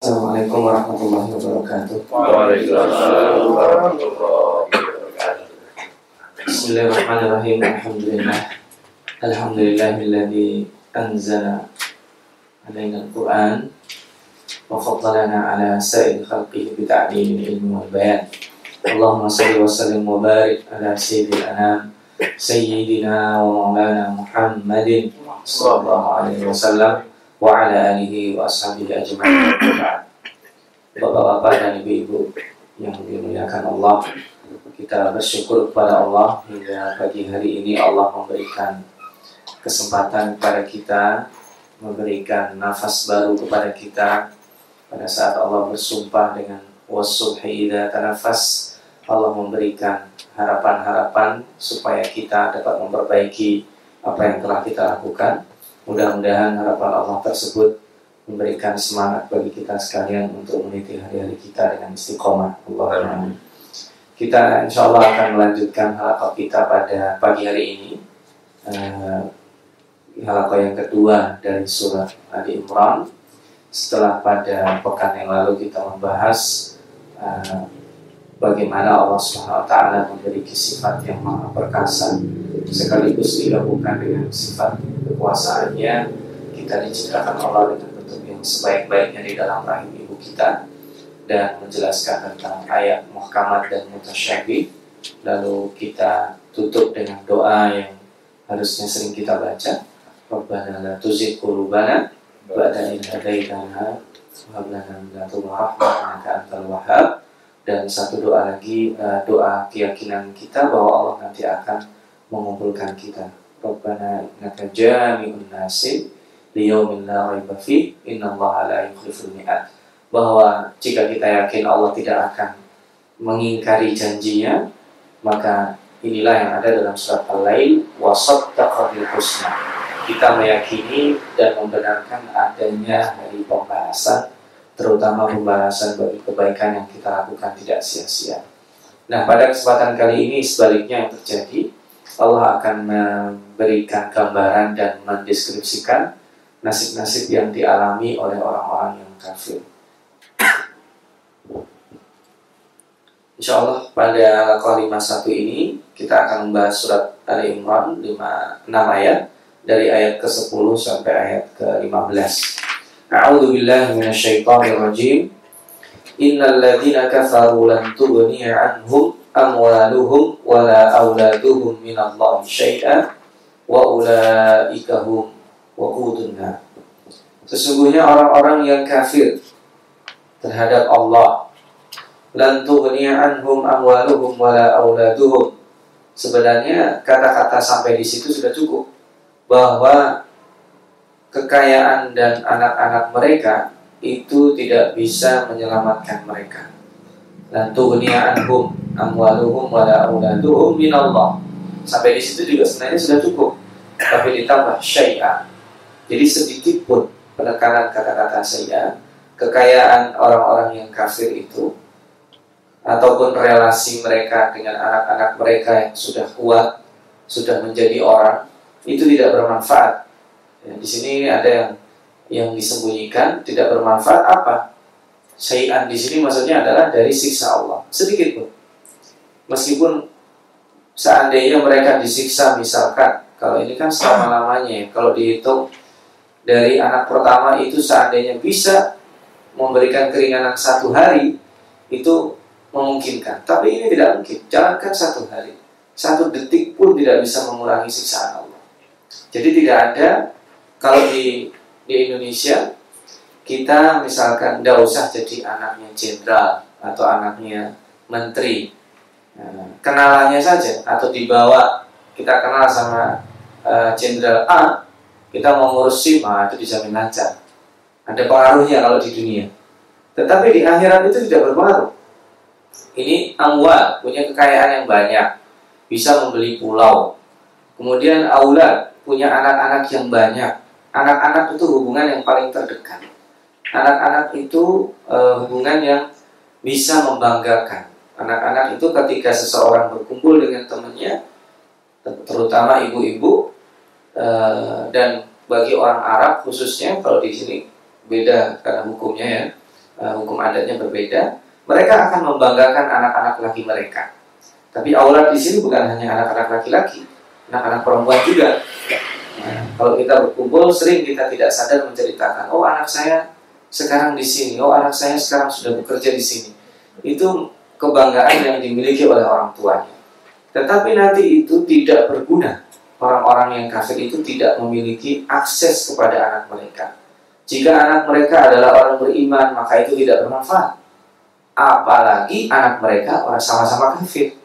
السلام عليكم ورحمة الله وبركاته. وعليكم السلام ورحمة الله وبركاته. بسم الله الرحمن الرحيم الحمد لله الحمد لله الذي أنزل علينا القرآن وفضلنا على سائر خلقه بتعليم العلم والبيان اللهم صل وسلم وبارك على سيد الأنام سيدنا ومولانا محمد صلى الله عليه وسلم wa ala alihi wa ashabihi ajma'in. Bapak-bapak dan ibu-ibu yang dimuliakan Allah, kita bersyukur kepada Allah hingga pagi hari ini Allah memberikan kesempatan kepada kita, memberikan nafas baru kepada kita pada saat Allah bersumpah dengan wasubhi idza tanafas Allah memberikan harapan-harapan supaya kita dapat memperbaiki apa yang telah kita lakukan. Mudah-mudahan harapan Allah tersebut memberikan semangat bagi kita sekalian untuk meniti hari-hari kita dengan istiqomah. Allahumma Kita insya Allah akan melanjutkan halaqah kita pada pagi hari ini. Uh, halaqah yang kedua dari surat Ali Imran. Setelah pada pekan yang lalu kita membahas uh, bagaimana Allah taala memiliki sifat yang maha perkasa sekaligus digabungkan dengan sifat kekuasaannya. Kita diciptakan Allah dengan bentuk yang sebaik-baiknya di dalam rahim ibu kita dan menjelaskan tentang ayat muhkamat dan mutasyabih. Lalu kita tutup dengan doa yang harusnya sering kita baca. Rabbana la tuzigh qulubana ba'da idh hadaitana wa hab lana min antal wahhab dan satu doa lagi doa keyakinan kita bahwa Allah nanti akan mengumpulkan kita. Rabbana innaka jami'un nasi liyaumin la raiba fi innallaha la yukhliful mi'ad. Bahwa jika kita yakin Allah tidak akan mengingkari janjinya, maka inilah yang ada dalam surat Al-Lail wa saddaqabil husna. Kita meyakini dan membenarkan adanya hari pembahasan terutama pembahasan bagi kebaikan yang kita lakukan tidak sia-sia. Nah, pada kesempatan kali ini sebaliknya yang terjadi, Allah akan memberikan gambaran dan mendeskripsikan nasib-nasib yang dialami oleh orang-orang yang kafir. Insya Allah pada kelima satu ini kita akan membahas surat Ali Imran 5, 6 ayat dari ayat ke-10 sampai ayat ke-15. A'udzu billahi minasyaitonir rajim. Innal ladzina kafaru lan 'anhum amwaluhum wala auladuhum minallahi syai'a wa ulaika hum waqudun Sesungguhnya orang-orang yang kafir terhadap Allah lan 'anhum amwaluhum wala auladuhum Sebenarnya kata-kata sampai di situ sudah cukup bahwa kekayaan dan anak-anak mereka itu tidak bisa menyelamatkan mereka. Dan tughniya anhum amwaluhum wala auladuhum minallah. Sampai di situ juga sebenarnya sudah cukup. Tapi ditambah syai'a. Jadi sedikit pun penekanan kata-kata syai'a, kekayaan orang-orang yang kafir itu ataupun relasi mereka dengan anak-anak mereka yang sudah kuat, sudah menjadi orang, itu tidak bermanfaat. Ya, di sini ada yang yang disembunyikan tidak bermanfaat apa? Syai'an di sini maksudnya adalah dari siksa Allah sedikit pun. Meskipun seandainya mereka disiksa misalkan kalau ini kan selama lamanya ya, kalau dihitung dari anak pertama itu seandainya bisa memberikan keringanan satu hari itu memungkinkan. Tapi ini tidak mungkin. Jangankan satu hari, satu detik pun tidak bisa mengurangi siksaan Allah. Jadi tidak ada kalau di di Indonesia kita misalkan tidak usah jadi anaknya jenderal atau anaknya menteri, nah, kenalannya saja atau dibawa kita kenal sama jenderal uh, A, kita mau ngurus SIM, nah, itu dijamin lancar. Ada pengaruhnya kalau di dunia. Tetapi di akhirat itu tidak berpengaruh. Ini amwal, punya kekayaan yang banyak, bisa membeli pulau. Kemudian aulad, punya anak-anak yang banyak. Anak-anak itu hubungan yang paling terdekat. Anak-anak itu e, hubungan yang bisa membanggakan. Anak-anak itu ketika seseorang berkumpul dengan temannya, terutama ibu-ibu e, dan bagi orang Arab khususnya kalau di sini beda karena hukumnya ya. uh, hukum adatnya berbeda, mereka akan membanggakan anak-anak laki mereka. Tapi aulad di sini bukan hanya anak-anak laki-laki, anak-anak perempuan juga. Nah, kalau kita berkumpul sering kita tidak sadar menceritakan, oh anak saya sekarang di sini, oh anak saya sekarang sudah bekerja di sini. Itu kebanggaan yang dimiliki oleh orang tuanya. Tetapi nanti itu tidak berguna. Orang-orang yang kafir itu tidak memiliki akses kepada anak mereka. Jika anak mereka adalah orang beriman, maka itu tidak bermanfaat. Apalagi anak mereka orang sama-sama kafir.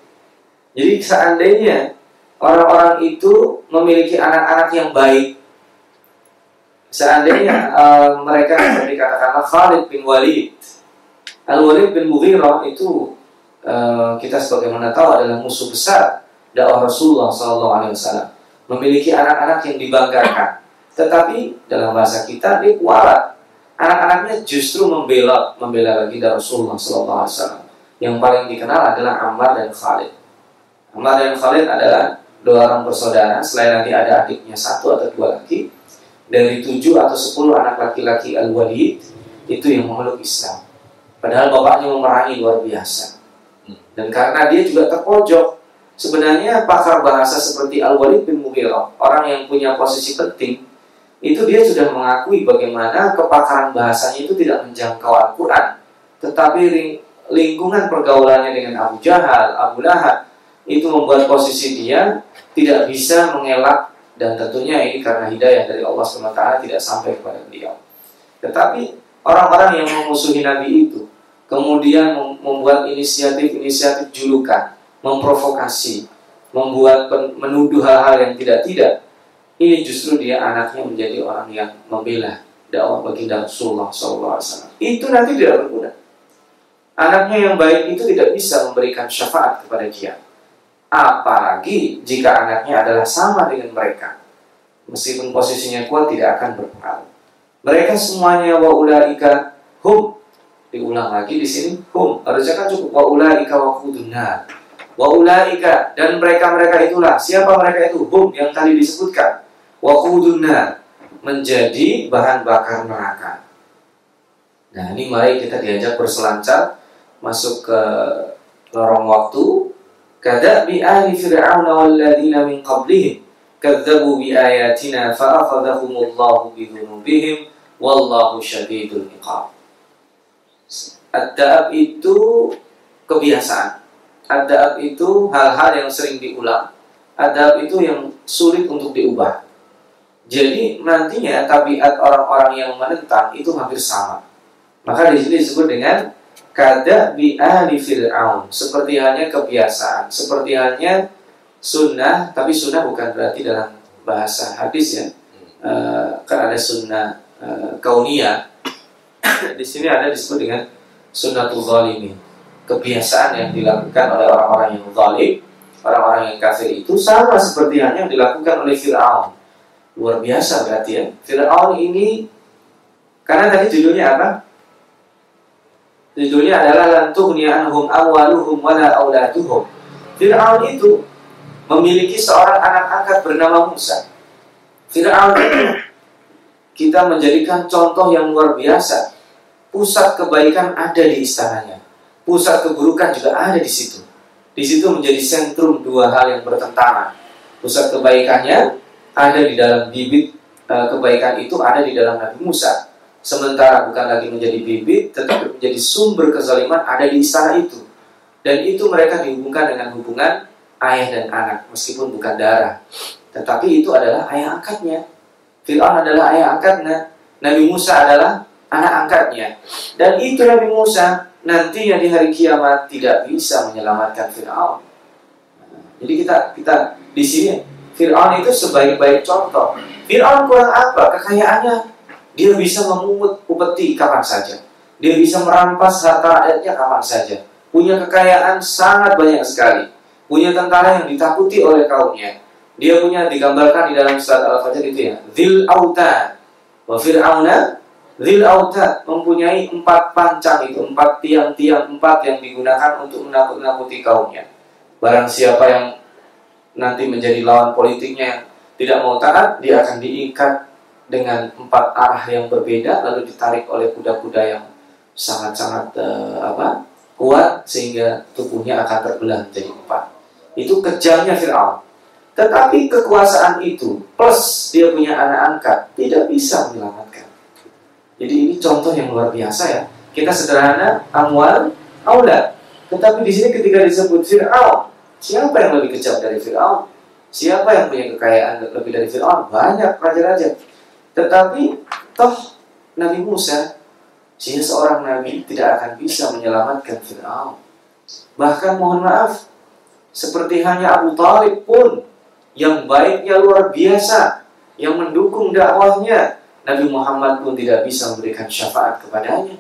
Jadi seandainya orang-orang itu memiliki anak-anak yang baik, seandainya uh, mereka seperti katakanlah Khalid bin Walid, Al Walid bin Mughirah itu Eh, kita sebagaimana tahu adalah musuh besar dakwah Rasulullah SAW memiliki anak-anak yang dibanggakan. Tetapi dalam bahasa kita dia kualat. Anak-anaknya justru membela membela lagi dari Rasulullah SAW yang paling dikenal adalah Ammar dan Khalid. Ammar dan Khalid adalah dua orang bersaudara selain nanti ada adiknya satu atau dua lagi dari tujuh atau sepuluh anak laki-laki Al-Walid itu yang memeluk Islam padahal bapaknya memerangi luar biasa dan karena dia juga terpojok, sebenarnya pakar bahasa seperti Al-Walid bin Mughirah, orang yang punya posisi penting, itu dia sudah mengakui bagaimana kepakaran bahasanya itu tidak menjangkau Al-Quran. Tetapi lingkungan pergaulannya dengan Abu Jahal, Abu Lahab, itu membuat posisi dia tidak bisa mengelak dan tentunya ini karena hidayah dari Allah SWT tidak sampai kepada beliau. Tetapi orang-orang yang memusuhi Nabi itu kemudian membuat inisiatif-inisiatif julukan, memprovokasi, membuat menuduh hal-hal yang tidak-tidak, ini justru dia anaknya menjadi orang yang membela dakwah baginda Rasulullah SAW. Itu nanti tidak berguna. Anaknya yang baik itu tidak bisa memberikan syafaat kepada dia. Apalagi jika anaknya adalah sama dengan mereka. Meskipun posisinya kuat tidak akan berpengaruh. Mereka semuanya wa ulaika hum. Diulang lagi di sini hum. Harusnya kan cukup wa ulaika wa kudunnar wa ulaika dan mereka-mereka itulah. Siapa mereka itu? Hum yang tadi disebutkan. Wa kudunnar menjadi bahan bakar neraka. Nah ini mari kita diajak berselancar masuk ke lorong waktu fir'auna walladzina min qablihim kadzabu bi ayatina fa akhadhahumullahu bi dhunubihim wallahu syadidul iqab Adab itu kebiasaan. Adab itu hal-hal yang sering diulang. Adab itu yang sulit untuk diubah. Jadi nantinya tabiat orang-orang yang menentang itu hampir sama. Maka di sini disebut dengan kada bi ahli fir'aun. Seperti halnya kebiasaan, seperti halnya sunnah, tapi sunnah bukan berarti dalam bahasa hadis ya. E, kan ada sunnah e, kaunia. di sini ada disebut dengan sunnatul zalimin. Kebiasaan yang dilakukan oleh orang-orang yang zalim, orang-orang yang kafir itu sama seperti yang dilakukan oleh Fir'aun. Luar biasa berarti ya. Fir'aun ini karena tadi judulnya apa? Judulnya adalah lantughni anhum amwaluhum wala auladuhum. Fir'aun itu memiliki seorang anak angkat bernama Musa. Fir'aun itu kita menjadikan contoh yang luar biasa Pusat kebaikan ada di istananya. Pusat keburukan juga ada di situ. Di situ menjadi sentrum dua hal yang bertentangan. Pusat kebaikannya ada di dalam bibit e, kebaikan itu ada di dalam Nabi Musa. Sementara bukan lagi menjadi bibit, tetapi menjadi sumber kezaliman ada di istana itu. Dan itu mereka dihubungkan dengan hubungan ayah dan anak, meskipun bukan darah. Tetapi itu adalah ayah angkatnya. Fir'aun adalah ayah angkatnya. Nabi Musa adalah anak angkatnya. Dan itu Nabi Musa nantinya di hari kiamat tidak bisa menyelamatkan Fir'aun. Jadi kita kita di sini Fir'aun itu sebaik-baik contoh. Fir'aun kurang apa? Kekayaannya dia bisa memungut upeti kapan saja. Dia bisa merampas harta rakyatnya kapan saja. Punya kekayaan sangat banyak sekali. Punya tentara yang ditakuti oleh kaumnya. Dia punya digambarkan di dalam surat Al-Fajr itu ya. Zil autan wa fir'auna Lil Autad mempunyai empat pancang itu, empat tiang-tiang empat yang digunakan untuk menakut-nakuti kaumnya. Barang siapa yang nanti menjadi lawan politiknya tidak mau taat, dia akan diikat dengan empat arah yang berbeda, lalu ditarik oleh kuda-kuda yang sangat-sangat uh, kuat sehingga tubuhnya akan terbelah menjadi empat. Itu kejamnya Fir'aun. Tetapi kekuasaan itu plus dia punya anak angkat tidak bisa menyelamatkan. Jadi ini contoh yang luar biasa ya. Kita sederhana, amwal, aulad. Tetapi di sini ketika disebut Fir'aun, siapa yang lebih kejam dari Fir'aun? Siapa yang punya kekayaan lebih dari Fir'aun? Banyak raja-raja. Tetapi toh Nabi Musa sehingga seorang nabi tidak akan bisa menyelamatkan Fir'aun. Bahkan mohon maaf, seperti hanya Abu Talib pun yang baiknya luar biasa, yang mendukung dakwahnya, Nabi Muhammad pun tidak bisa memberikan syafaat kepadanya.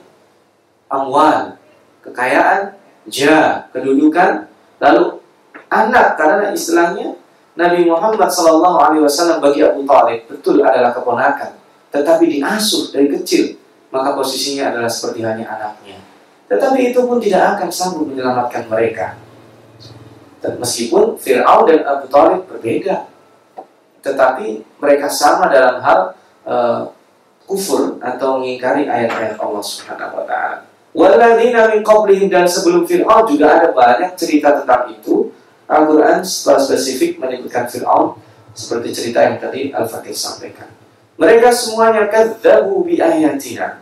Amwal, kekayaan, ja, kedudukan, lalu anak karena istilahnya Nabi Muhammad Shallallahu Alaihi Wasallam bagi Abu Talib betul adalah keponakan, tetapi diasuh dari kecil maka posisinya adalah seperti hanya anaknya. Tetapi itu pun tidak akan sanggup menyelamatkan mereka. Dan meskipun Fir'aun dan Abu Talib berbeda, tetapi mereka sama dalam hal uh, kufur atau mengingkari ayat-ayat Allah Subhanahu wa taala. Walladzina min qablihim dan sebelum Fir'aun juga ada banyak cerita tentang itu. Al-Qur'an setelah spesifik menyebutkan Fir'aun seperti cerita yang tadi Al-Fatih sampaikan. Mereka semuanya kadzabu bi ayatina.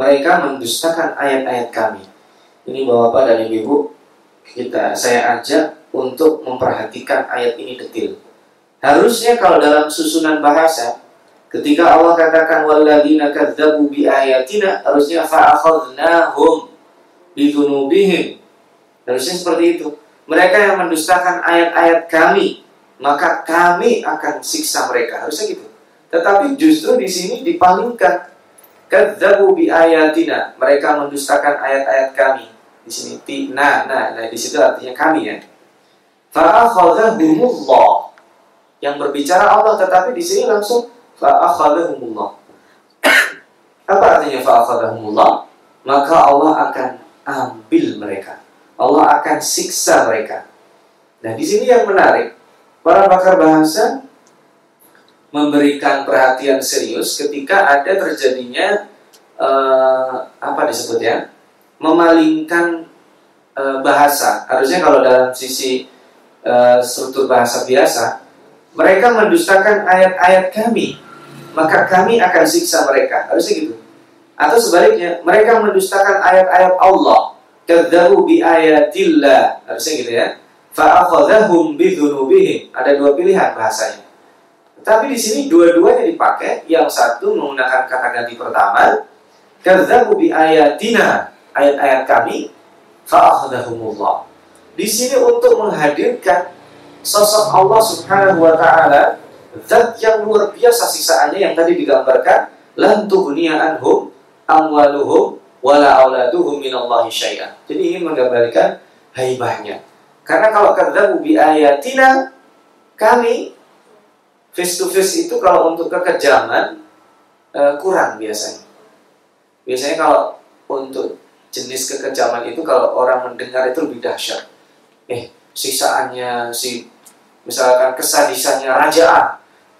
Mereka mendustakan ayat-ayat kami. Ini Bapak dan Ibu, kita saya ajak untuk memperhatikan ayat ini detil. Harusnya kalau dalam susunan bahasa ketika Allah katakan walladzina kadzabu bi ayatina harusnya fa'akhadnahum bi dzunubihim. Harusnya seperti itu. Mereka yang mendustakan ayat-ayat kami, maka kami akan siksa mereka. Harusnya gitu. Tetapi justru di sini dipalingkan. Kadzabu bi ayatina. Mereka mendustakan ayat-ayat kami. Di sini ti nah nah nah di situ artinya kami ya. Fa'akhadhahumullah. Yang berbicara Allah tetapi di sini langsung fa'akhadhahumullah. Apa artinya fa'akhadhahumullah? Maka Allah akan ambil mereka. Allah akan siksa mereka. Nah, di sini yang menarik, para pakar bahasa memberikan perhatian serius ketika ada terjadinya uh, apa disebutnya memalingkan uh, bahasa. Harusnya kalau dalam sisi uh, struktur bahasa biasa mereka mendustakan ayat-ayat kami maka kami akan siksa mereka. Harusnya gitu. Atau sebaliknya mereka mendustakan ayat-ayat Allah kadzabu bi ayatillah harusnya gitu ya. Fa'akhadhahum bidzunubihim ada dua pilihan bahasanya. Tapi di sini dua-duanya dipakai. Yang satu menggunakan kata ganti pertama, kadzabu bi ayatina, ayat-ayat kami, fa'akhadahumullah. Di sini untuk menghadirkan sosok Allah Subhanahu wa taala zat yang luar biasa sisaannya yang tadi digambarkan lan tughniya anhum amwaluhum wala auladuhum minallahi syai'an. Jadi ingin menggambarkan haibahnya. Karena kalau kadzabu bi ayatina kami face to face itu kalau untuk kekejaman uh, kurang biasanya. Biasanya kalau untuk jenis kekejaman itu kalau orang mendengar itu lebih dahsyat. Eh, siksaannya si misalkan kesadisannya raja A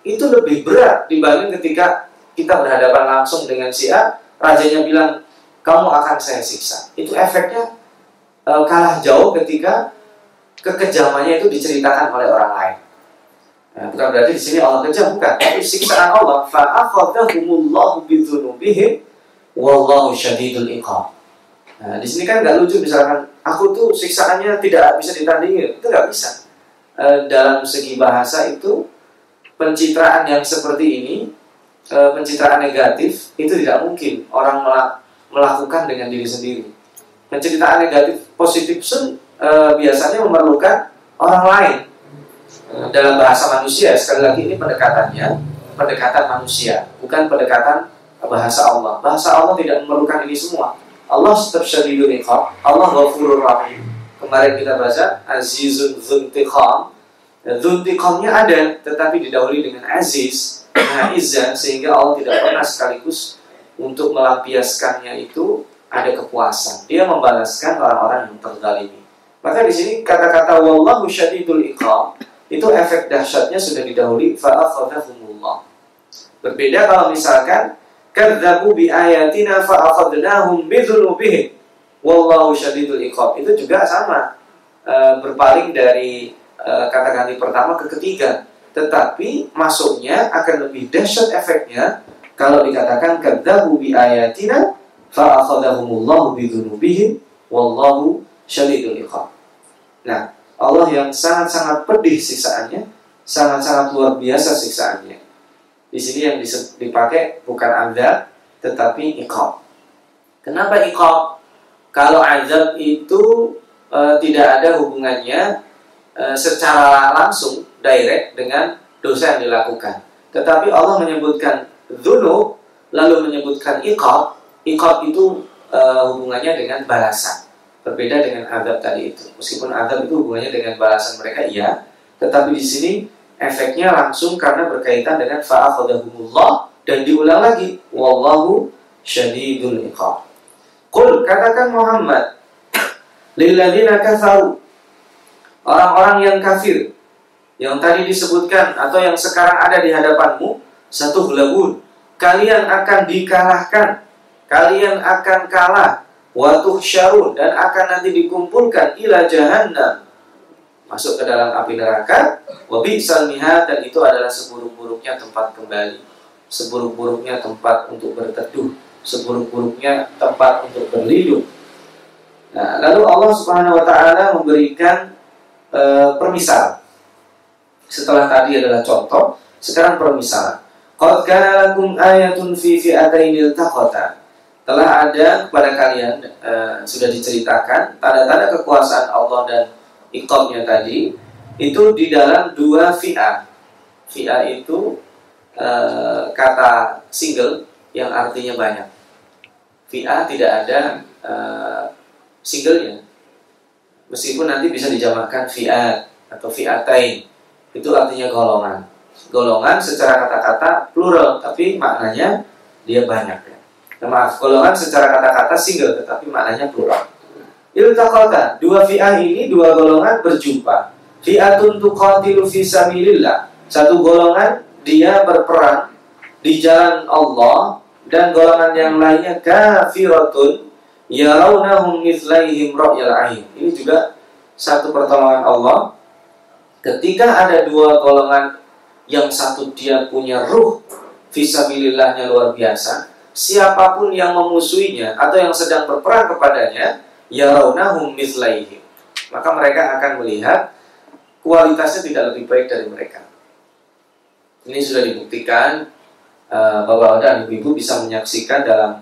itu lebih berat dibanding ketika kita berhadapan langsung dengan si A, rajanya bilang kamu akan saya siksa. Itu efeknya uh, kalah jauh ketika kekejamannya itu diceritakan oleh orang lain. Nah, bukan berarti di sini Allah kejam, bukan. Tapi siksaan Allah, fa'akhadahumullahu bidzunubihim wallahu syadidul iqab. Nah, di sini kan nggak lucu misalkan aku tuh siksaannya tidak bisa ditandingi, itu nggak bisa. E, dalam segi bahasa itu pencitraan yang seperti ini, e, pencitraan negatif itu tidak mungkin orang melakukan dengan diri sendiri. Pencitraan negatif positif pun e, biasanya memerlukan orang lain. Dalam bahasa manusia sekali lagi ini pendekatannya pendekatan manusia bukan pendekatan bahasa Allah. Bahasa Allah tidak memerlukan ini semua. Allah tetap syadidul iqab Allah ghafurur rahim. Kemarin kita baca azizun dzuntiqam dzuntiqamnya ada tetapi didahului dengan aziz nah izan sehingga Allah tidak pernah sekaligus untuk melampiaskannya itu ada kepuasan dia membalaskan orang-orang yang terzalimi maka di sini kata-kata wallahu syadidul iqab itu efek dahsyatnya sudah didahului fa'akhadhahumullah. Berbeda kalau misalkan kadzabu bi ayatina fa akhadnahum bi dzunubihim wallahu syadidul iqab. Itu juga sama e, berpaling dari e, kata ganti pertama ke ketiga. Tetapi masuknya akan lebih dahsyat efeknya kalau dikatakan kadzabu bi ayatina fa akhadahumullahu bi dzunubihim wallahu syadidul iqab. Nah, Allah yang sangat-sangat pedih siksaannya, sangat-sangat luar biasa siksaannya. Di sini yang dipakai bukan azab tetapi iqab. Kenapa iqab? Kalau azab itu e, tidak ada hubungannya e, secara langsung direct dengan dosa yang dilakukan. Tetapi Allah menyebutkan dzunub lalu menyebutkan iqab. Iqab itu e, hubungannya dengan balasan. Berbeda dengan azab tadi itu. Meskipun azab itu hubungannya dengan balasan mereka iya, tetapi di sini efeknya langsung karena berkaitan dengan fa'akhadahumullah dan diulang lagi wallahu syadidul iqab. Qul katakan Muhammad lilladzina kafaru orang-orang yang kafir yang tadi disebutkan atau yang sekarang ada di hadapanmu satu hulabun kalian akan dikalahkan. Kalian akan kalah. Watuh syarun dan akan nanti dikumpulkan ila jahannam. Masuk ke dalam api neraka. Wabi salmiha dan itu adalah seburuk-buruknya tempat kembali. Seburuk-buruknya tempat untuk berteduh. Seburuk-buruknya tempat untuk berlindung. Nah lalu Allah Subhanahu wa taala memberikan e, permisal. Setelah tadi adalah contoh sekarang permisalan qad kana lakum ayatun fi fi'atainil telah ada kepada kalian e, sudah diceritakan tanda-tanda kekuasaan Allah dan ikomnya tadi itu di dalam dua fi'ah. Fi'ah itu e, kata single yang artinya banyak. Fi'ah tidak ada e, singlenya. Meskipun nanti bisa dijamakkan fi'at atau fi'atain. Itu artinya golongan. Golongan secara kata-kata plural, tapi maknanya dia banyak ya. Nah, maaf, golongan secara kata-kata single, tetapi maknanya plural. Iltaqata, dua fi'ah ini dua golongan berjumpa. Fi'atun tuqatilu fi sabilillah. Satu golongan dia berperang di jalan Allah dan golongan yang lainnya kafiratun yarawnahum mithlaihim ra'yal ain. Ini juga satu pertolongan Allah ketika ada dua golongan yang satu dia punya ruh fisabilillahnya luar biasa siapa pun yang memusuhinya atau yang sedang berperang kepadanya yarawnahum mislaihim. Maka mereka akan melihat kualitasnya tidak lebih baik dari mereka. Ini sudah dibuktikan uh, Bapak dan Ibu bisa menyaksikan dalam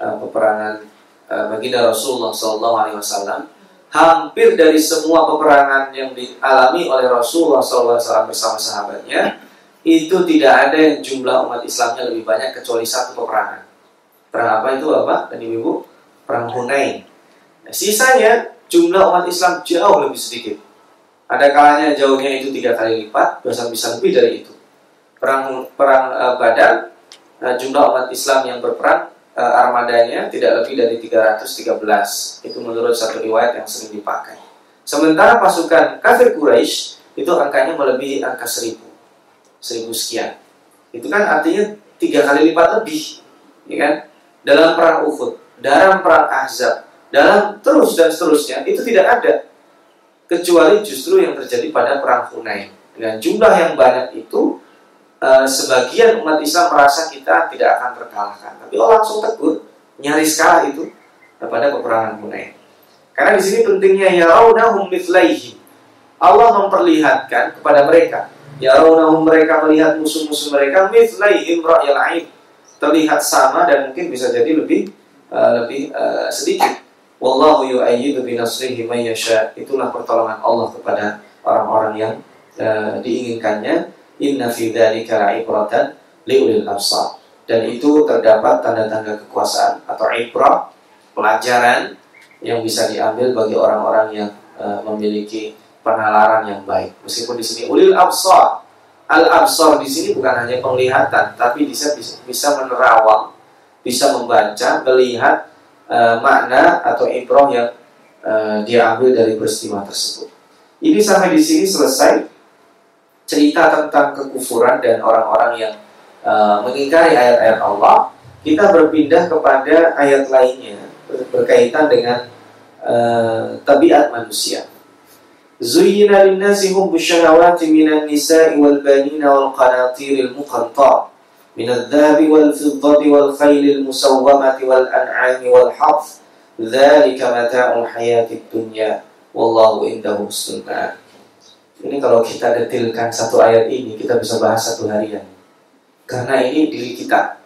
uh, peperangan uh, baginda Rasulullah SAW. Hampir dari semua peperangan yang dialami oleh Rasulullah SAW bersama sahabatnya itu tidak ada yang jumlah umat Islamnya lebih banyak kecuali satu peperangan. Perang apa itu Bapak dan Ibu? Perang Hunain. Nah, sisanya jumlah umat Islam jauh lebih sedikit. Ada kalanya jauhnya itu tiga kali lipat, bahkan bisa lebih dari itu. Perang perang uh, Badar, uh, jumlah umat Islam yang berperang uh, armadanya tidak lebih dari 313. Itu menurut satu riwayat yang sering dipakai. Sementara pasukan kafir Quraisy itu angkanya melebihi angka seribu, seribu sekian. Itu kan artinya tiga kali lipat lebih, ya kan? Dalam perang Uhud, dalam perang Ahzab, dalam terus dan seterusnya itu tidak ada kecuali justru yang terjadi pada perang Hunain dengan jumlah yang banyak itu eh, sebagian umat Islam merasa kita tidak akan terkalahkan. Tapi Allah langsung tegur nyaris kalah itu pada peperangan Hunain. Karena di sini pentingnya ya raunahum mithlaihim. Allah memperlihatkan kepada mereka. Ya raunahum mereka melihat musuh-musuh mereka mithlaihim ra'yal ain. Terlihat sama dan mungkin bisa jadi lebih uh, lebih uh, sedikit. Wallahu yu'ayyidu binasrihi man yasha. Itulah pertolongan Allah kepada orang-orang yang uh, diinginkannya. Inna fi dzalika la'ibratan liulil absar. Dan itu terdapat tanda-tanda kekuasaan atau ibrah, pelajaran yang bisa diambil bagi orang-orang yang uh, memiliki penalaran yang baik. Meskipun di sini ulil absar, al absar di sini bukan hanya penglihatan, tapi bisa bisa, menerawang, bisa membaca, melihat uh, makna atau ibroh yang uh, dia ambil dari peristiwa tersebut. Ini sampai di sini selesai cerita tentang kekufuran dan orang-orang yang uh, mengingkari ayat-ayat Allah. kita berpindah kepada ayat lainnya berkaitan dengan uh, tabiat manusia. Zuyyina lin-nasi hubbu syahawati minan nisa'i wal banina wal qanatiril muqantar من الذهب والفضة والخيل المسومة والأنعام والحرث ذلك متاع الحياة الدنيا والله عنده حسن Ini kalau kita detilkan satu ayat ini kita bisa bahas satu harian. Karena ini diri kita.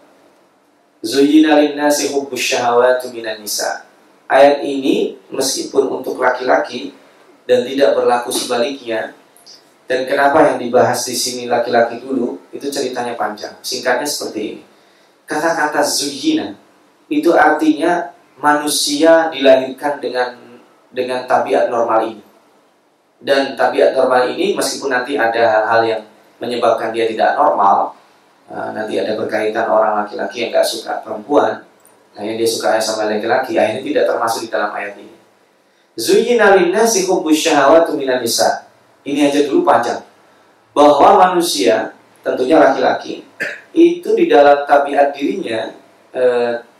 Zuyyina linnasi hubbus syahawati minan nisa. Ayat ini meskipun untuk laki-laki dan tidak berlaku sebaliknya, dan kenapa yang dibahas di sini laki-laki dulu itu ceritanya panjang. Singkatnya seperti ini. Kata-kata zuhina itu artinya manusia dilahirkan dengan dengan tabiat normal ini. Dan tabiat normal ini meskipun nanti ada hal-hal yang menyebabkan dia tidak normal, eh, nanti ada berkaitan orang laki-laki yang gak suka perempuan, nah yang dia suka sama laki-laki, akhirnya tidak termasuk di dalam ayat ini. Zuyyina linnasi hubbus syahawatu minan nisa ini aja dulu panjang. Bahwa manusia, tentunya laki-laki, itu di dalam tabiat dirinya e,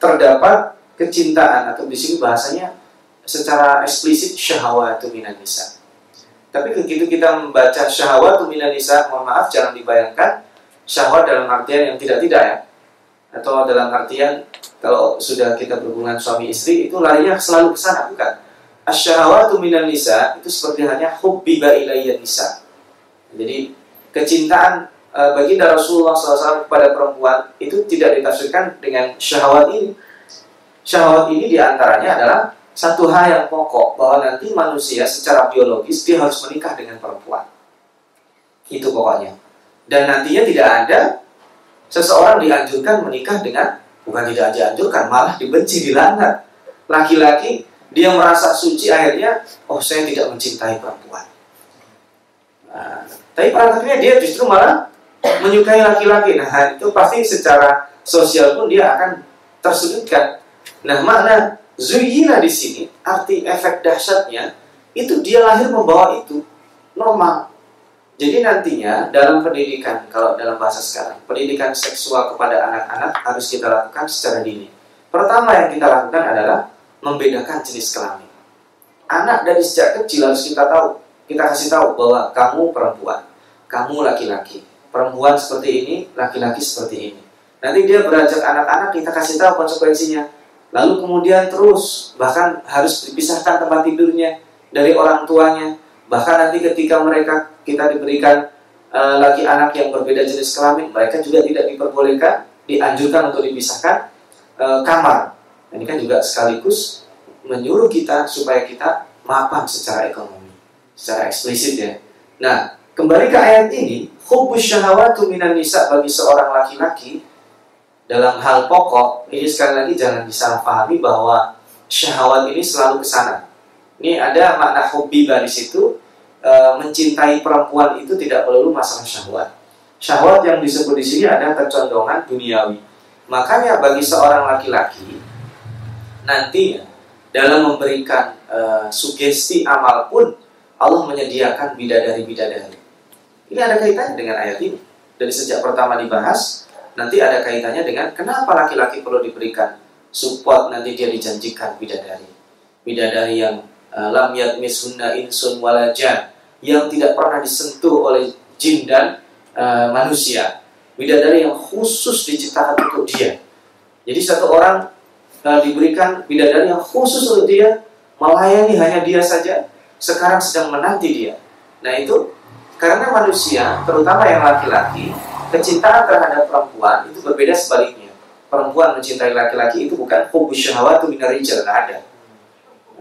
terdapat kecintaan atau di sini bahasanya secara eksplisit syahwat minan nisa. Tapi begitu kita membaca syahwat minan nisa, mohon maaf jangan dibayangkan syahwat dalam artian yang tidak-tidak ya. Atau dalam artian kalau sudah kita berhubungan suami istri itu larinya selalu ke sana bukan asyahawatu minan nisa itu seperti hanya hubbiba ilayya nisa. Jadi kecintaan uh, baginda Rasulullah SAW kepada perempuan itu tidak ditafsirkan dengan syahwat ini. Syahwat ini di antaranya adalah satu hal yang pokok bahwa nanti manusia secara biologis dia harus menikah dengan perempuan. Itu pokoknya. Dan nantinya tidak ada seseorang dianjurkan menikah dengan bukan tidak dianjurkan malah dibenci dilanggar. Laki-laki dia merasa suci akhirnya oh saya tidak mencintai perempuan nah, tapi akhirnya dia justru malah menyukai laki-laki nah itu pasti secara sosial pun dia akan tersudutkan nah makna zuyina di sini arti efek dahsyatnya itu dia lahir membawa itu normal jadi nantinya dalam pendidikan kalau dalam bahasa sekarang pendidikan seksual kepada anak-anak harus kita lakukan secara dini pertama yang kita lakukan adalah membedakan jenis kelamin. Anak dari sejak kecil harus kita tahu, kita kasih tahu bahwa kamu perempuan, kamu laki-laki. Perempuan seperti ini, laki-laki seperti ini. Nanti dia beranjak anak-anak, kita kasih tahu konsekuensinya. Lalu kemudian terus, bahkan harus dipisahkan tempat tidurnya dari orang tuanya. Bahkan nanti ketika mereka kita diberikan uh, laki anak yang berbeda jenis kelamin, mereka juga tidak diperbolehkan, dianjurkan untuk dipisahkan uh, kamar ini kan juga sekaligus menyuruh kita supaya kita mapan secara ekonomi, secara eksplisit ya. Nah, kembali ke ayat ini, hubbus syahawatu minan nisa bagi seorang laki-laki dalam hal pokok, ini sekali lagi jangan disalahpahami bahwa syahwat ini selalu ke sana. Ini ada makna hobi di situ, e, mencintai perempuan itu tidak perlu masalah syahwat. Syahwat yang disebut di sini ada kecondongan duniawi. Makanya bagi seorang laki-laki nantinya dalam memberikan uh, sugesti amal pun Allah menyediakan bidadari-bidadari. Ini ada kaitannya dengan ayat ini. Dari sejak pertama dibahas, nanti ada kaitannya dengan kenapa laki-laki perlu diberikan support nanti dia dijanjikan bidadari. Bidadari yang uh, lam yatmishunna insun walajan yang tidak pernah disentuh oleh jin dan uh, manusia. Bidadari yang khusus diciptakan untuk dia. Jadi satu orang uh, diberikan bidadari yang khusus untuk dia, melayani hanya dia saja, sekarang sedang menanti dia. Nah itu karena manusia, terutama yang laki-laki, kecintaan terhadap perempuan itu berbeda sebaliknya. Perempuan mencintai laki-laki itu bukan hubus syahwatu minarijal, nggak ada.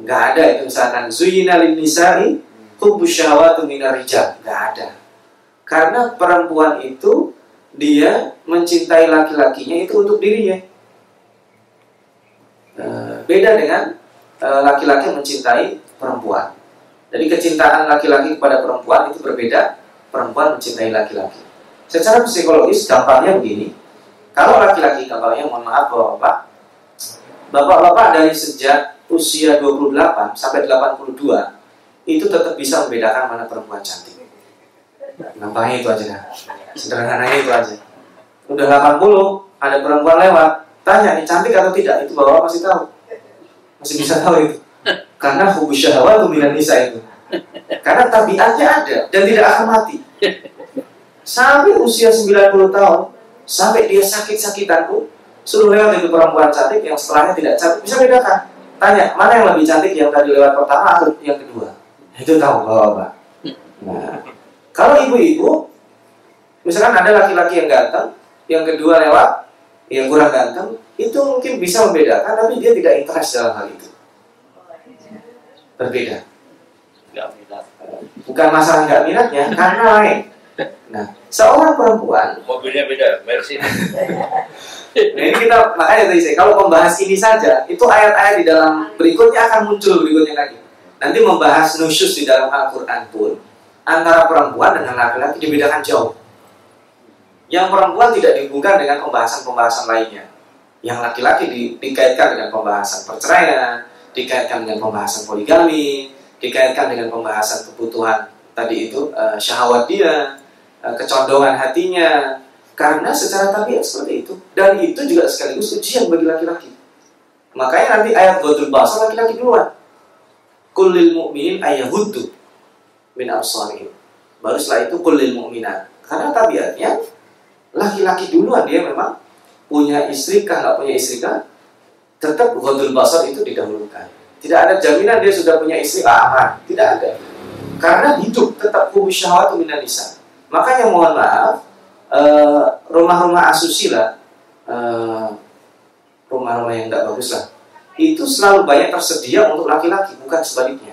Nggak ada itu misalkan zuyina lin nisa'i hubus syahwatu minarijal, nggak ada. Karena perempuan itu dia mencintai laki-lakinya itu untuk dirinya Eh, beda dengan eh, laki-laki mencintai perempuan. Jadi kecintaan laki-laki kepada perempuan itu berbeda, perempuan mencintai laki-laki. Secara psikologis gampangnya begini, kalau laki-laki gampangnya mohon maaf Bapak, Bapak-bapak dari sejak usia 28 sampai 82 itu tetap bisa membedakan mana perempuan cantik. Gampangnya itu aja Sederhananya itu aja. Udah 80 ada perempuan lewat, Tanya nih cantik atau tidak itu bapak masih tahu, masih bisa tahu itu. Karena hubus syahwat nisa itu. Karena tabiatnya ada dan tidak akan mati. Sampai usia 90 tahun, sampai dia sakit-sakitan pun, suruh lewat itu perempuan cantik yang setelahnya tidak cantik bisa bedakan. Tanya mana yang lebih cantik yang tadi lewat pertama atau yang kedua? Itu tahu bapak-bapak. Nah, kalau ibu-ibu, misalkan ada laki-laki yang ganteng, yang kedua lewat, yang kurang ganteng, itu mungkin bisa membedakan, tapi dia tidak interest dalam hal itu. Berbeda. Bukan masalah nggak minatnya, karena lain. Nah, seorang perempuan Mobilnya beda, Mercy. Nah ini kita makanya tadi saya kalau membahas ini saja itu ayat-ayat di dalam berikutnya akan muncul berikutnya lagi. Nanti membahas nusyus di dalam Al-Quran pun antara perempuan dengan laki-laki dibedakan jauh. Yang perempuan tidak dihubungkan dengan pembahasan-pembahasan lainnya. Yang laki-laki di, dikaitkan dengan pembahasan perceraian, dikaitkan dengan pembahasan poligami, dikaitkan dengan pembahasan kebutuhan tadi itu eh, syahwat dia, kecondongan hatinya, karena secara tabiat seperti itu. Dan itu juga sekaligus ujian bagi laki-laki. Makanya nanti ayat Godul Basar laki-laki duluan. Kulil mu'minin ayahuddu min absarihim. Baru setelah itu kulil mu'minat. Karena tabiatnya laki-laki duluan dia memang punya istri kah nggak punya istri kah tetap Godul Basar itu didahulukan. Tidak ada jaminan dia sudah punya istri aman. Tidak ada. Karena hidup tetap kubus syahwat nisa. Makanya mohon maaf, Eh, rumah-rumah asusila, eh, rumah-rumah yang tidak bagus lah, itu selalu banyak tersedia untuk laki-laki, bukan sebaliknya.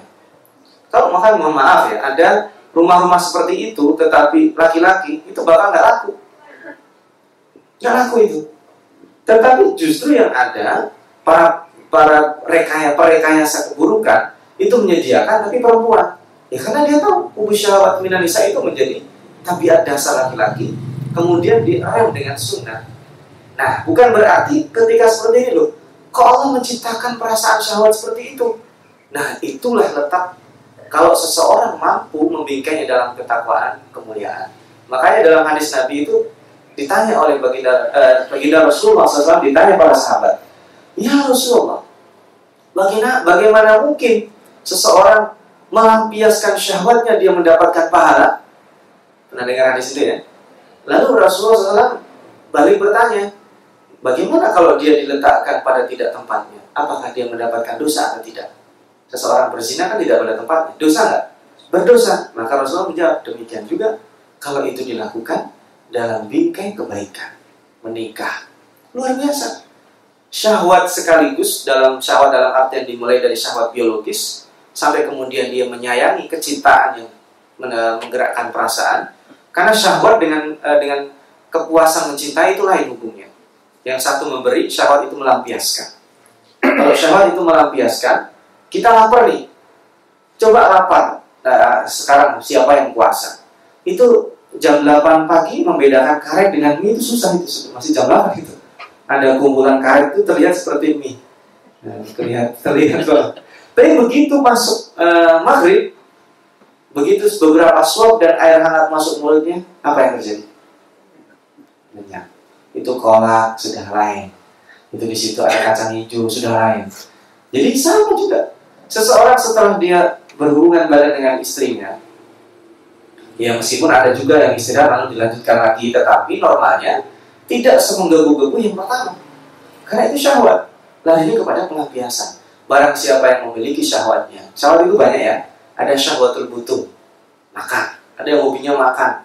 Kalau makan mohon maaf ya, ada rumah-rumah seperti itu, tetapi laki-laki itu bakal nggak laku, nggak laku itu. Tetapi justru yang ada para para rekaya perekayasa keburukan itu menyediakan tapi perempuan. Ya karena dia tahu ubus syahwat minanisa itu menjadi tabiat dasar laki-laki kemudian direm dengan sunnah. Nah, bukan berarti ketika seperti ini loh, kok Allah menciptakan perasaan syahwat seperti itu? Nah, itulah letak kalau seseorang mampu membingkainya dalam ketakwaan kemuliaan. Makanya dalam hadis Nabi itu ditanya oleh baginda, eh, baginda Rasulullah SAW ditanya para sahabat, Ya Rasulullah, bagaimana, bagaimana mungkin seseorang melampiaskan syahwatnya dia mendapatkan pahala? Pernah dengar hadis itu ya? Lalu Rasulullah SAW balik bertanya, bagaimana kalau dia diletakkan pada tidak tempatnya? Apakah dia mendapatkan dosa atau tidak? Seseorang berzina kan tidak pada tempatnya. Dosa nggak? Berdosa. Maka Rasulullah menjawab, demikian juga kalau itu dilakukan dalam bingkai kebaikan. Menikah. Luar biasa. Syahwat sekaligus dalam syahwat dalam artian dimulai dari syahwat biologis sampai kemudian dia menyayangi kecintaan yang menggerakkan perasaan karena syahwat dengan uh, dengan kepuasan mencintai itu lain hukumnya. Yang satu memberi, syahwat itu melampiaskan. Kalau syahwat itu melampiaskan, kita lapar nih. Coba lapar. Nah, sekarang siapa yang puasa? Itu jam 8 pagi membedakan karet dengan mie itu susah itu masih jam 8 itu. Ada kumpulan karet itu terlihat seperti mie. Nah, terlihat terlihat Tapi begitu masuk uh, maghrib, Begitu beberapa suap dan air hangat masuk mulutnya, apa yang terjadi? Itu kolak sudah lain. Itu di situ ada kacang hijau sudah lain. Jadi sama juga. Seseorang setelah dia berhubungan badan dengan istrinya, ya meskipun ada juga yang istirahat lalu dilanjutkan lagi, tetapi normalnya tidak semenggebu-gebu yang pertama. Karena itu syahwat. Lari kepada pelampiasan. Barang siapa yang memiliki syahwatnya. Syahwat itu banyak ya ada syahwatul butuh makan. Ada yang hobinya makan.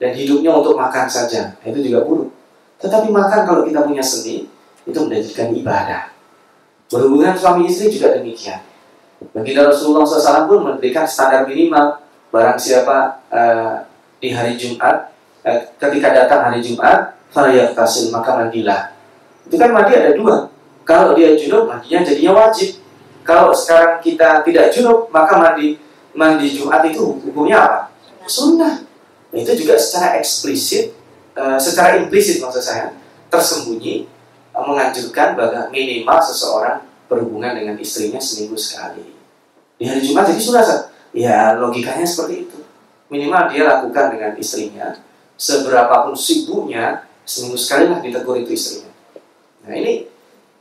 Dan hidupnya untuk makan saja nah, itu juga buruk. Tetapi makan kalau kita punya seni itu menjadikan ibadah. Berhubungan suami istri juga demikian. Baginda Rasulullah SAW pun memberikan standar minimal barang siapa uh, di hari Jumat uh, ketika datang hari Jumat tasil maka mandilah. Itu kan mandi ada dua. Kalau dia junub mandinya jadinya wajib. Kalau sekarang kita tidak junub maka mandi mandi Jumat itu hukumnya apa? Sunnah. Nah, itu juga secara eksplisit, uh, secara implisit maksud saya, tersembunyi uh, menganjurkan bahwa minimal seseorang berhubungan dengan istrinya seminggu sekali. Di hari Jumat jadi sunnah, ya logikanya seperti itu. Minimal dia lakukan dengan istrinya, seberapapun sibuknya, seminggu sekali lah ditegur itu istrinya. Nah Nah ini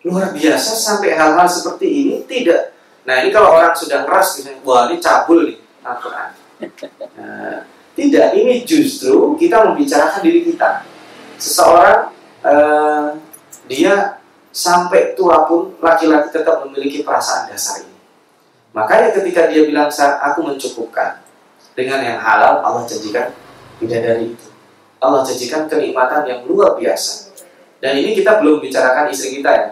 luar biasa sampai hal-hal seperti ini tidak. Nah ini kalau orang sudah ngeras wah ini cabul nih Al-Quran. Nah, tidak, ini justru kita membicarakan diri kita. Seseorang eh, dia sampai tua pun laki-laki tetap memiliki perasaan dasar ini. Makanya ketika dia bilang aku mencukupkan dengan yang halal, Allah janjikan tidak dari itu. Allah janjikan kenikmatan yang luar biasa. Dan ini kita belum bicarakan istri kita ya.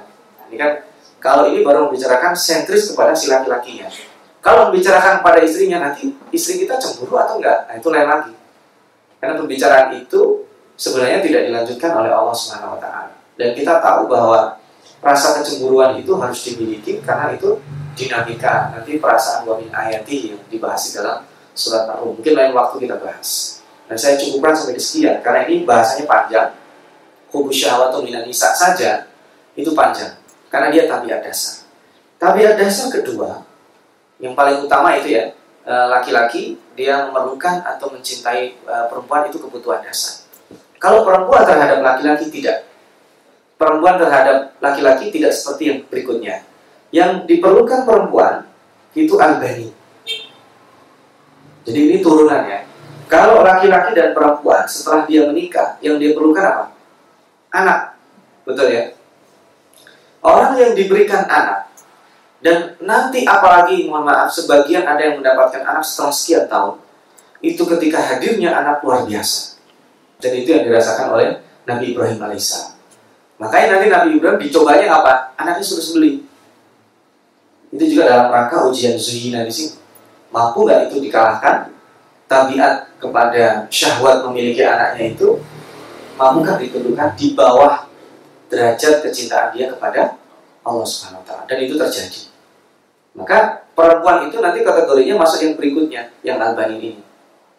Ini kan kalau ini baru membicarakan sentris kepada si laki-lakinya. Kalau membicarakan pada istrinya nanti istri kita cemburu atau enggak, nah itu lain lagi. Karena pembicaraan itu sebenarnya tidak dilanjutkan oleh Allah Subhanahu wa taala. Dan kita tahu bahwa rasa kecemburuan itu harus dimiliki karena itu dinamika nanti perasaan wa min ayati yang dibahas di dalam surat Ar-Rum. Mungkin lain waktu kita bahas. Dan saya cukupkan sampai di sekian karena ini bahasanya panjang. Hubus syahwat atau minan saja itu panjang karena dia tabiat dasar. Tabiat dasar kedua yang paling utama itu ya e, laki-laki dia memerlukan atau mencintai e, perempuan itu kebutuhan dasar. Kalau perempuan terhadap laki-laki tidak, perempuan terhadap laki-laki tidak seperti yang berikutnya. Yang diperlukan perempuan itu albani. Jadi ini turunan ya. Kalau laki-laki dan perempuan setelah dia menikah, yang dia perlukan apa? Anak. Betul ya? Orang yang diberikan anak. Dan nanti apalagi mohon maaf sebagian ada yang mendapatkan anak setelah sekian tahun itu ketika hadirnya anak luar biasa. Dan itu yang dirasakan oleh Nabi Ibrahim alaihissalam. Makanya nanti Nabi Ibrahim dicobanya apa? Anaknya suruh sembeli itu juga dalam rangka ujian zuhina di sini. Mampu nggak itu dikalahkan? Tabiat kepada syahwat memiliki anaknya itu mampukah ditentukan di bawah derajat kecintaan dia kepada Allah Subhanahu taala dan itu terjadi. Maka perempuan itu nanti kategorinya masuk yang berikutnya, yang albani ini.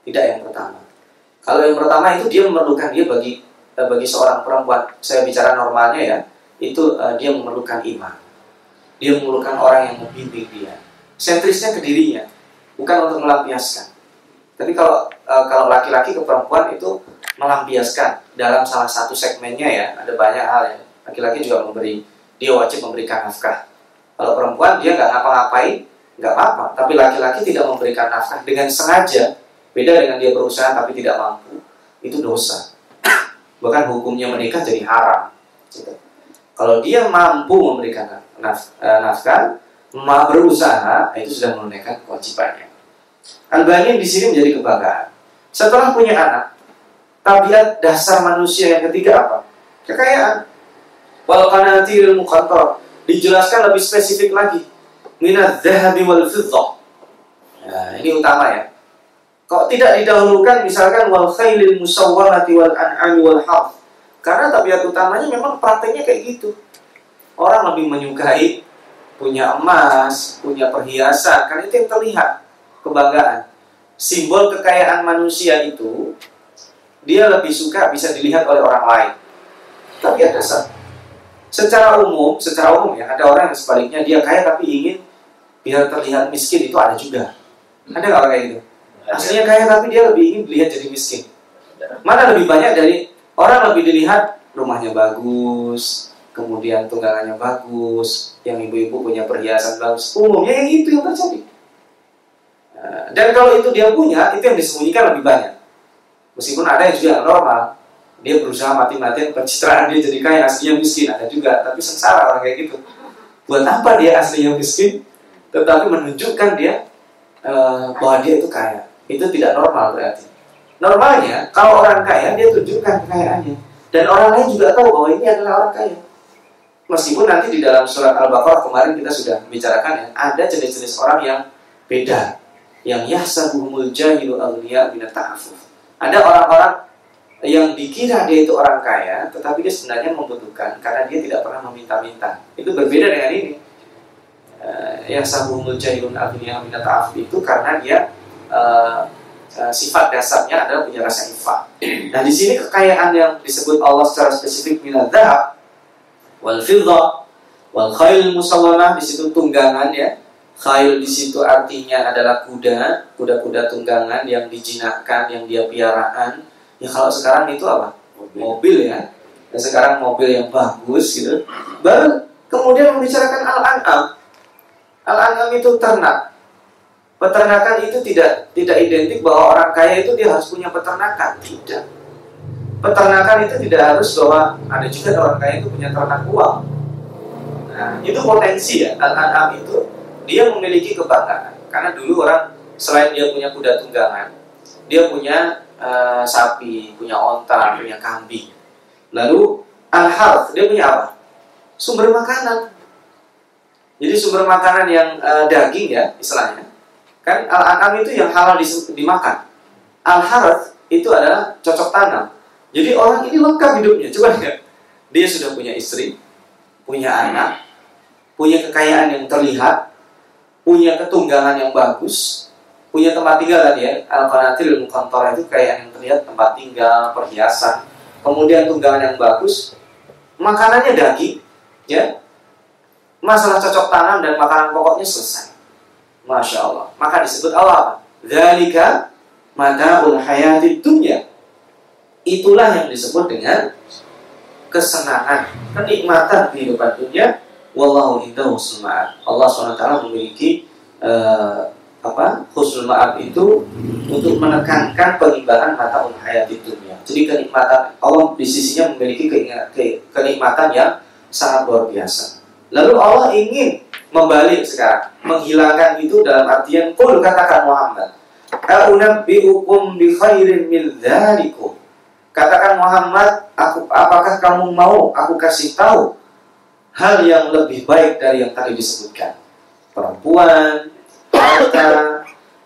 Tidak yang pertama. Kalau yang pertama itu dia memerlukan dia bagi eh, bagi seorang perempuan, saya bicara normalnya ya, itu uh, dia memerlukan iman. Dia memerlukan orang yang membimbing dia. Sentrisnya ke dirinya, bukan untuk melampiaskan. Tapi kalau uh, kalau laki-laki ke perempuan itu melampiaskan dalam salah satu segmennya ya, ada banyak hal ya. Laki-laki juga memberi dia wajib memberikan nafkah. Kalau perempuan dia nggak ngapa-ngapain, nggak apa-apa. Tapi laki-laki tidak memberikan nafkah dengan sengaja, beda dengan dia berusaha tapi tidak mampu, itu dosa. Bahkan hukumnya menikah jadi haram. Gitu. Kalau dia mampu memberikan eh, nafkah, berusaha, itu sudah menunaikan kewajibannya. Albani di sini menjadi kebanggaan. Setelah punya anak, tabiat dasar manusia yang ketiga apa? Kekayaan wal qanatiril muqantar dijelaskan lebih spesifik lagi. Minat zahabi wal fiddah. Nah ini utama ya. Kok tidak didahulukan misalkan wal khailil musawwamati wal an'ami wal harf? Karena tabiat utamanya memang prakteknya kayak gitu. Orang lebih menyukai punya emas punya perhiasan. Karena itu yang terlihat kebanggaan. Simbol kekayaan manusia itu dia lebih suka bisa dilihat oleh orang lain. Tapi ada dasar Secara umum, secara umum ya, ada orang yang sebaliknya dia kaya tapi ingin biar terlihat miskin itu ada juga. Ada nggak kayak gitu? Aslinya kaya tapi dia lebih ingin dilihat jadi miskin. Mana lebih banyak dari orang lebih dilihat rumahnya bagus, kemudian tunggangannya bagus, yang ibu-ibu punya perhiasan bagus. Umumnya yang itu yang terjadi. Nah, dan kalau itu dia punya, itu yang disembunyikan lebih banyak. Meskipun ada yang juga normal, dia berusaha mati-matian pencitraan dia jadi kaya aslinya miskin. Ada juga tapi sengsara orang kayak gitu. Buat apa dia aslinya miskin? Tetapi menunjukkan dia e, bahwa dia itu kaya. Itu tidak normal berarti. Normalnya kalau orang kaya dia tunjukkan kekayaannya. Dan orang lain juga tahu bahwa ini adalah orang kaya. Meskipun nanti di dalam surat al-baqarah kemarin kita sudah membicarakan ya ada jenis-jenis orang yang beda. Yang yahsabuhumul jahilu awliya binat ta'afuf. Ada orang-orang yang dikira dia itu orang kaya, tetapi dia sebenarnya membutuhkan karena dia tidak pernah meminta-minta. Itu berbeda dengan ini. Uh, yang sabumul jahilun adunia minat itu karena dia uh, uh, sifat dasarnya adalah punya rasa infak. Nah di sini kekayaan yang disebut Allah secara spesifik minat dahab, wal fiddah, wal khail musawwamah di situ tunggangan ya. Khail di situ artinya adalah kuda, kuda-kuda tunggangan yang dijinakkan, yang dia piaraan Ya kalau sekarang itu apa? Mobil, Mobil ya. dan sekarang mobil yang bagus gitu. Baru kemudian membicarakan al-an'am. Al-an'am itu ternak. Peternakan itu tidak tidak identik bahwa orang kaya itu dia harus punya peternakan, tidak. Peternakan itu tidak harus bahwa ada juga orang kaya itu punya ternak uang. Nah, itu potensi ya. Al-an'am itu dia memiliki kebanggaan. Karena dulu orang selain dia punya kuda tunggangan, dia punya uh, sapi, punya onta, punya kambing. Lalu al-harth, dia punya apa? Sumber makanan. Jadi sumber makanan yang uh, daging ya, istilahnya Kan al-an'am itu yang halal dimakan. Al-harth itu adalah cocok tanam. Jadi orang ini lengkap hidupnya. Coba lihat. Dia sudah punya istri, punya anak, punya kekayaan yang terlihat, punya ketunggangan yang bagus, punya tempat tinggal tadi ya. Al-qanatil kantor itu kekayaan yang terlihat tempat tinggal, perhiasan, kemudian tunggangan yang bagus, makanannya daging, ya. Masalah cocok tanam dan makanan pokoknya selesai. Masya Allah. Maka disebut Allah Zalika mada'ul hayati dunya. Itulah yang disebut dengan kesenangan, kenikmatan kehidupan dunia. Wallahu indahu Allah SWT memiliki uh, apa husnul ma'ab itu untuk menekankan pengibaran mata hayati dunia. Jadi kenikmatan Allah di sisinya memiliki kenikmatan yang sangat luar biasa. Lalu Allah ingin membalik sekarang, menghilangkan itu dalam artian kul katakan Muhammad. A'unabbi'ukum bi khairin min dzalikum. Katakan Muhammad, aku apakah kamu mau aku kasih tahu hal yang lebih baik dari yang tadi disebutkan? Perempuan, harta,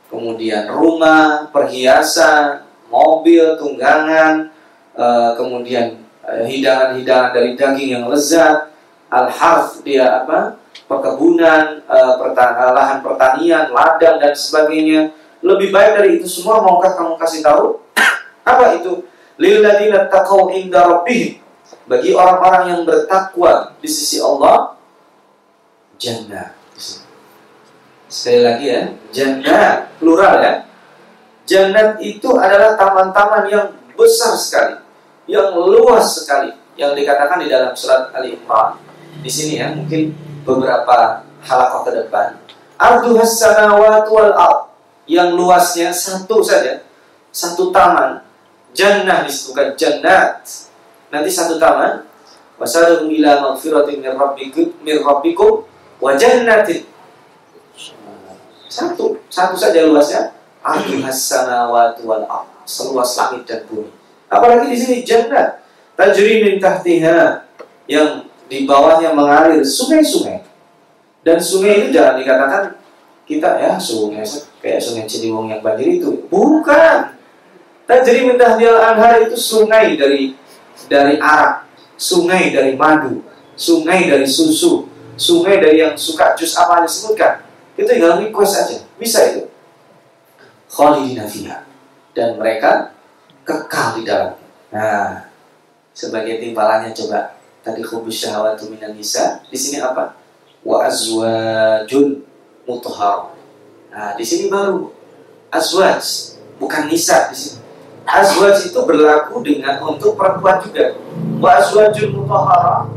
kemudian rumah, perhiasan, mobil, tunggangan, eh, kemudian eh, hidangan-hidangan dari daging yang lezat, al-harf dia apa? perkebunan, uh, lahan pertanian, ladang dan sebagainya. Lebih baik dari itu semua maukah kamu kasih tahu? Apa itu? Lilladzina taqaw inda. Bagi orang-orang yang bertakwa di sisi Allah, jannah. Sekali lagi ya, jannah plural ya. Jannat itu adalah taman-taman yang besar sekali, yang luas sekali, yang dikatakan di dalam surat Ali Imran. Di sini ya, mungkin beberapa halakoh ke depan. Arduhas samawati wal ard yang luasnya satu saja, satu taman. Jannah disebutkan jannat. Nanti satu taman. Wasarum ila jannatin. Satu, satu saja luasnya. Arduhas samawati wal. Seluas langit dan bumi. Apalagi di sini jannat. Tajri min tahtiha yang di bawahnya mengalir sungai-sungai. Dan sungai itu jangan dikatakan kita ya sungai kayak sungai Ciliwung yang banjir itu. Bukan. Dan jadi minta dia anhar itu sungai dari dari arak, sungai dari madu, sungai dari susu, sungai dari yang suka jus apa yang disebutkan. Itu tinggal request aja. Bisa itu. Khalidina fiha. Dan mereka kekal di dalam. Nah, sebagai timbalannya coba tadi khubus syahwatu minan nisa di sini apa wa azwajun mutahhar nah di sini baru azwaj bukan nisa di sini azwaj itu berlaku dengan untuk perempuan juga wa azwajun mutahhar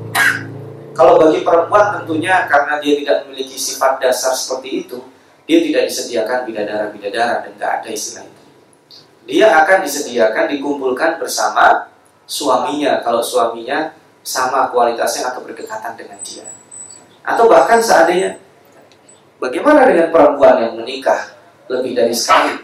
kalau bagi perempuan tentunya karena dia tidak memiliki sifat dasar seperti itu dia tidak disediakan bidadara-bidadara dan tidak ada istilah itu dia akan disediakan dikumpulkan bersama suaminya kalau suaminya sama kualitasnya atau berdekatan dengan dia. Atau bahkan seandainya bagaimana dengan perempuan yang menikah lebih dari sekali?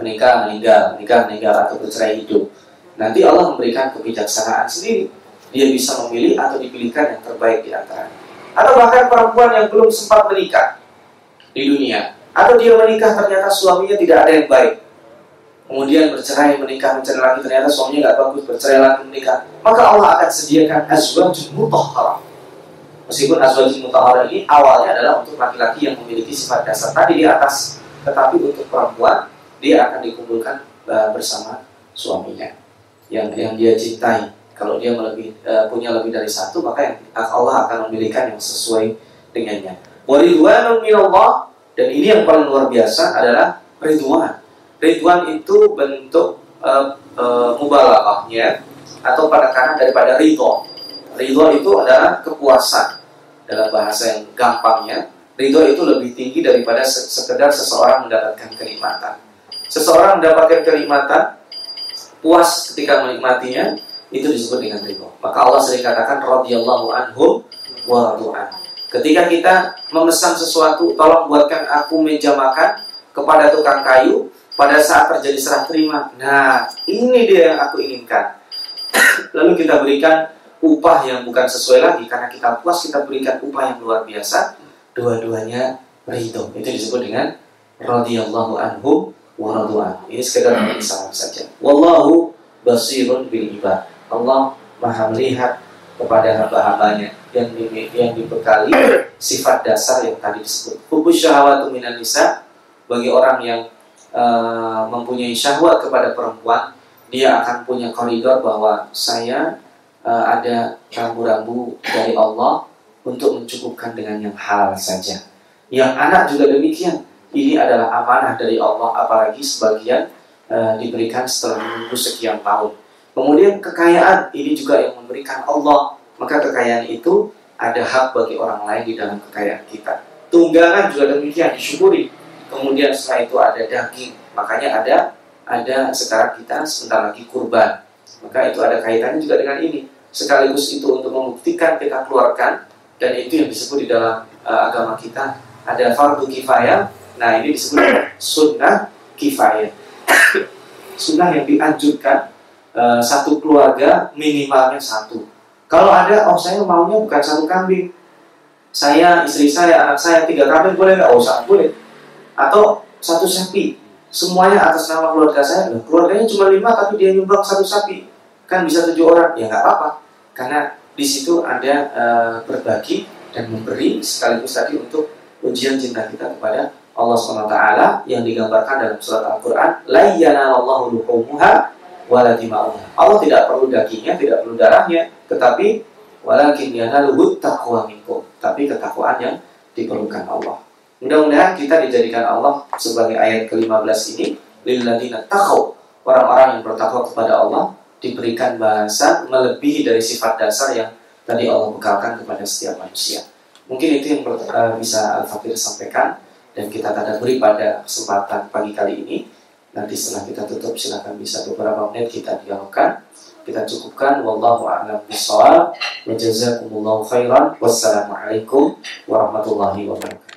Menikah, meninggal, menikah, meninggal atau bercerai hidup. Nanti Allah memberikan kebijaksanaan sendiri. Dia bisa memilih atau dipilihkan yang terbaik di antara. Atau bahkan perempuan yang belum sempat menikah di dunia. Atau dia menikah ternyata suaminya tidak ada yang baik. Kemudian bercerai menikah bercerai lagi ternyata suaminya nggak bagus bercerai lagi menikah. Maka Allah akan sediakan azwajun mutahharah. Meskipun azwajun mutahharah ini awalnya adalah untuk laki-laki yang memiliki sifat dasar tadi di atas tetapi untuk perempuan dia akan dikumpulkan uh, bersama suaminya. Yang yang dia cintai kalau dia melebih, uh, punya lebih dari satu maka yang, Allah akan memilihkan yang sesuai dengannya waridwanun minallah dan ini yang paling luar biasa adalah ridwan Ridwan itu bentuk uh, uh, mubalaghahnya atau penekanan daripada ridho. Ridho itu adalah kepuasan dalam bahasa yang gampangnya. Ridho itu lebih tinggi daripada sekedar seseorang mendapatkan kenikmatan. Seseorang mendapatkan kenikmatan, puas ketika menikmatinya, itu disebut dengan ridho. Maka Allah sering katakan radhiyallahu anhum wa radu'an. Ketika kita memesan sesuatu, tolong buatkan aku meja makan kepada tukang kayu pada saat terjadi serah terima. Nah, ini dia yang aku inginkan. Lalu kita berikan upah yang bukan sesuai lagi karena kita puas kita berikan upah yang luar biasa. Dua-duanya ridho. Itu disebut dengan radhiyallahu anhum wa radu'an. Ini sekedar misalnya saja. Wallahu basirun bil ibad. Allah maha melihat kepada hamba-hambanya yang di, yang dibekali sifat dasar yang tadi disebut. Hubus syahwatu minan nisa bagi orang yang uh, mempunyai syahwat kepada perempuan, dia akan punya koridor bahwa saya uh, ada rambu-rambu dari Allah untuk mencukupkan dengan yang halal saja. Yang anak juga demikian. Ini adalah amanah dari Allah, apalagi sebagian uh, diberikan setelah menunggu sekian tahun. Kemudian kekayaan ini juga yang memberikan Allah. Maka kekayaan itu ada hak bagi orang lain di dalam kekayaan kita. Tunggangan juga demikian disyukuri. Kemudian setelah itu ada daging. Makanya ada ada sekarang kita sebentar lagi kurban. Maka itu ada kaitannya juga dengan ini. Sekaligus itu untuk membuktikan kita keluarkan dan itu yang disebut di dalam uh, agama kita ada fardu kifayah. Nah ini disebut sunnah kifayah. sunnah yang dianjurkan Eh, satu keluarga minimalnya satu. Kalau ada, oh saya maunya bukan satu kambing, saya, istri saya, anak saya tiga kambing boleh nggak? Oh sangat boleh. Atau satu sapi, semuanya atas nama keluarga saya. Nah, keluarganya cuma lima tapi dia nyumbang satu sapi, kan bisa tujuh orang, ya nggak apa-apa. Karena di situ ada uh, berbagi dan memberi sekaligus tadi untuk ujian cinta kita kepada Allah SWT yang digambarkan dalam surat Al-Quran la yanallahu luhumuha walakin Allah tidak perlu dagingnya, tidak perlu darahnya, tetapi walakin yanaluhu taqwa minkum. Tapi ketakwaan yang diperlukan Allah. Mudah-mudahan kita dijadikan Allah sebagai ayat ke-15 ini lilladzina taqaw. Orang-orang yang bertakwa kepada Allah diberikan bahasa melebihi dari sifat dasar yang tadi Allah bekalkan kepada setiap manusia. Mungkin itu yang eh, bisa Al-Fakir sampaikan dan kita beri pada kesempatan pagi kali ini. Nanti setelah kita tutup silahkan bisa beberapa menit kita dialogkan. Kita cukupkan. Wallahu a'lam bishawab. Wa jazakumullahu khairan. Wassalamualaikum warahmatullahi wabarakatuh.